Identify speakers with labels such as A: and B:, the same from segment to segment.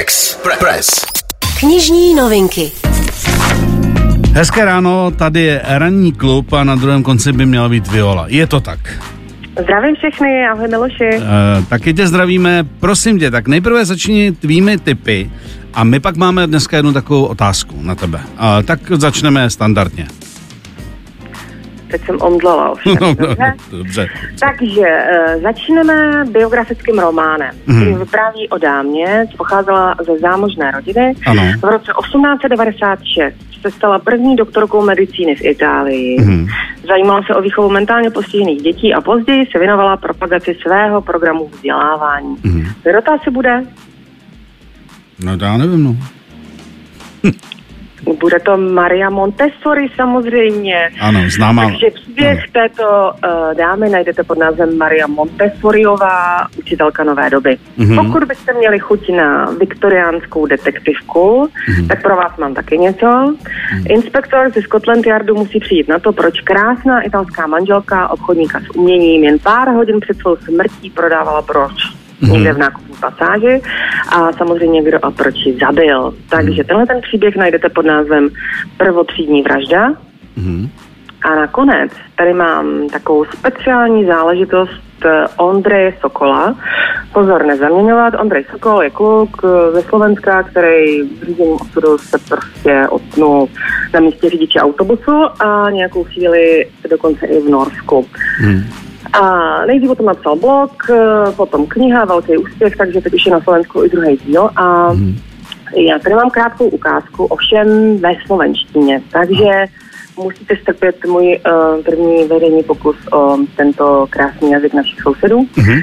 A: Express.
B: Knižní novinky.
C: Hezké ráno, tady je ranní klub a na druhém konci by měla být Viola. Je to tak?
D: Zdravím všechny, ahoj Miloši.
C: Uh, taky tě zdravíme. Prosím tě, tak nejprve začni tvými typy a my pak máme dneska jednu takovou otázku na tebe. Uh, tak začneme standardně.
D: Teď jsem omdlala ovšem.
C: No, no,
D: dobře?
C: dobře.
D: Takže uh, začneme biografickým románem,
C: Mhm.
D: který vypráví o dámě, co pocházela ze zámožné rodiny.
C: Ano.
D: V roce 1896 se stala první doktorkou medicíny v Itálii.
C: Mhm.
D: Zajímala se o výchovu mentálně postižených dětí a později se věnovala propagaci svého programu vzdělávání.
C: Mhm.
D: Kdo to asi bude?
C: No já nevím, no.
D: Bude to Maria Montessori samozřejmě.
C: Ano, známá.
D: Takže příběh této uh, dámy najdete pod názvem Maria Montessoriová, učitelka nové doby.
C: Mhm.
D: Pokud byste měli chuť na viktoriánskou detektivku,
C: Mhm.
D: tak pro vás mám taky něco. Inspektor ze Scotland Yardu musí přijít na to, proč krásná italská manželka obchodníka s uměním jen pár hodin před svou smrtí prodávala broč.
C: Mhm.
D: Někde v nákupní pasáži a samozřejmě kdo a proč ji zabil. Takže tenhle ten příběh najdete pod názvem Prvotřídní vražda.
C: Mhm.
D: A nakonec tady mám takovou speciální záležitost eh, Ondreje Sokola. Pozor, nezaměňovat. Ondrej Sokol je kluk eh, ze Slovenska, který v řízení osudu se prostě otnul na místě řidiče autobusu a nějakou chvíli dokonce i v Norsku.
C: Mhm.
D: A nejdřív o tom napsal blog, eh, potom kniha, velký úspěch, takže teď už je na Slovensku i druhý díl. A
C: Mhm.
D: já tady mám krátkou ukázku, ovšem ve slovenštině, takže musíte strpět můj uh, první veřejný pokus o tento krásný jazyk našich sousedů.
C: Mhm.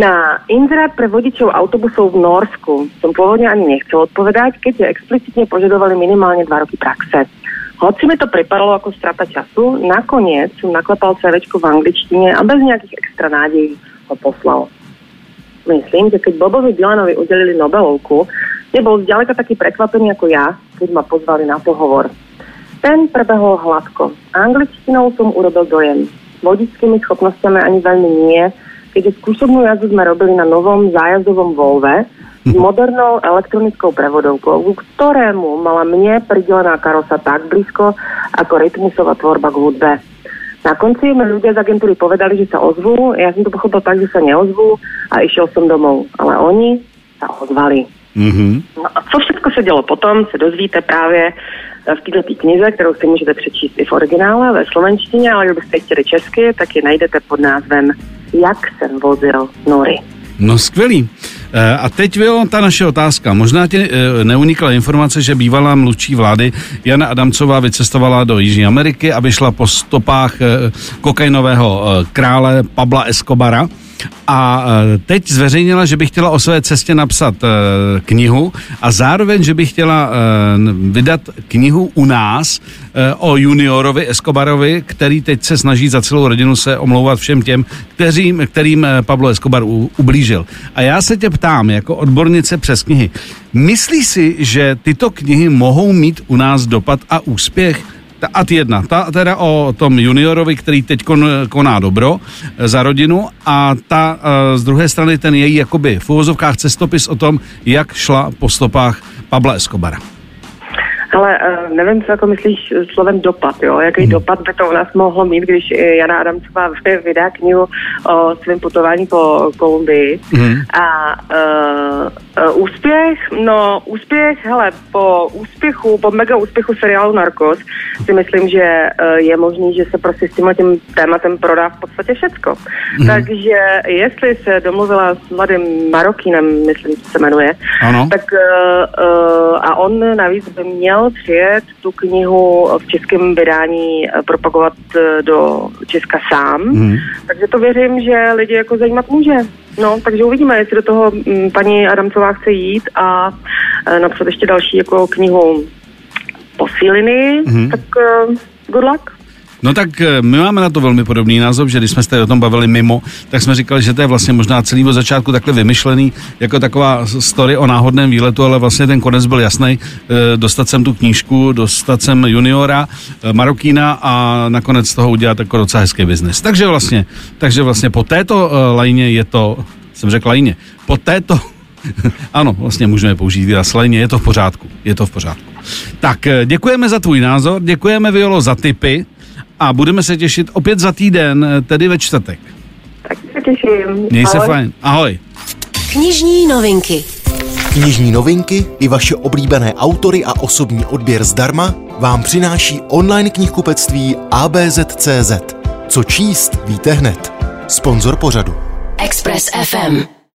D: Na Indra pre vodičov autobusov v Norsku som pôvodne ani nechcel odpovedať, keď je explicitne požadovali minimálne dva roky praxe. Hoci mi to pripadalo ako strata času, nakoniec som naklepal CVčko v angličtine a bez nejakých extra nádejí ho poslal. Myslím, že keď Bobovi Dylanovi udelili Nobelovku, nebol zďaleka taký prekvapený ako ja, keď ma pozvali na pohovor. Ten prebehol hladko. Angličtinou som urobil dojem. Vodičskými schopnosťami ani veľmi nie, keďže skúšobnú jazdu sme robili na novom zájazdovom Volve modernou elektronickou prevodovkou, ku ktorému mala mne pridelená karosa tak blízko ako rytmusová tvorba k hudbe. Na konci mi ľudia z agentúry povedali, že sa ozvú, ja som to pochopil tak, že sa neozvú a išiel som domov. Ale oni sa ozvali.
C: Mhm.
D: No a co všechno se dělo potom, se dozvíte právě v této knize, kterou si můžete přečíst i v originále ve slovenštině, ale kdybyste chtěli česky, tak ji najdete pod názvem Jak jsem vozil nory.
C: No skvělý. E, A teď Vio, ta naše otázka. Možná ti e, neunikla informace, že bývalá mluvčí vlády Jana Adamcová vycestovala do Jižní Ameriky, aby šla po stopách e, kokainového krále Pabla Escobara. A e, teď zveřejnila, že by chtěla o své cestě napsat e, knihu a zároveň, že by chtěla e, vydat knihu u nás o juniorovi Escobarovi, který teď se snaží za celou rodinu se omlouvat všem těm, kterým, kterým Pablo Escobar ublížil. A já se tě ptám, jako odbornice přes knihy, myslíš si, že tyto knihy mohou mít u nás dopad a úspěch? Ta ad jedna, ta teda o tom juniorovi, který teď kon, koná dobro e, za rodinu a ta e, z druhé strany ten její jakoby v uvozovkách cestopis o tom, jak šla po stopách Pabla Escobara.
D: Ale uh, nevím, co jako myslíš slovem dopad, jo? Jaký
C: Hmm.
D: dopad by to u nás mohlo mít, když eh, Jana Adamcová vy- vydá knihu o svém putování po Kolumbii.
C: Mhm.
D: A uh, úspěch, no úspěch, hele, po úspěchu, po mega úspěchu seriálu Narcos si myslím, že je možný, že se prostě s tímhle tím tématem prodá v podstatě všecko.
C: Mhm.
D: Takže jestli se domluvila s mladým Marokínem, myslím, že se jmenuje,
C: Ano.
D: tak uh, uh, on navíc by měl přijet tu knihu v českém vydání eh, propagovat eh, do Česka sám.
C: Mhm.
D: Takže to věřím, že lidi jako zajímat může. No, takže uvidíme, jestli do toho mm, paní Adamcová chce jít a eh, napsat ještě další jako knihu posíliny,
C: Mhm.
D: tak good luck.
C: No tak eh, my máme na to velmi podobný názor, že když jsme se o tom bavili mimo, tak jsme říkali, že to je vlastně možná celý od začátku takhle vymyšlený, jako taková story o náhodném výletu, ale vlastně ten konec byl jasný. eh, Dostat sem tu knížku, dostat sem juniora, eh, Marokína a nakonec z toho udělat jako docela hezký biznis. Takže vlastně, takže vlastně po této lajně je to, jsem řekl lajně, po této ano, vlastně můžeme použít výraz slajně, je to v pořádku, je to v pořádku. Tak děkujeme za tvůj názor, děkujeme Violo za tipy a budeme se těšit opět za týden, eh, tedy ve čtvrtek.
D: Tak se těším.
C: Měj se
D: Ahoj.
C: fajn. Ahoj.
B: Knižní novinky.
A: Knižní novinky i vaše oblíbené autory a osobní odběr zdarma vám přináší online knihkupectví ABZ.cz. Co číst, víte hned. Sponzor pořadu.
B: Express FM.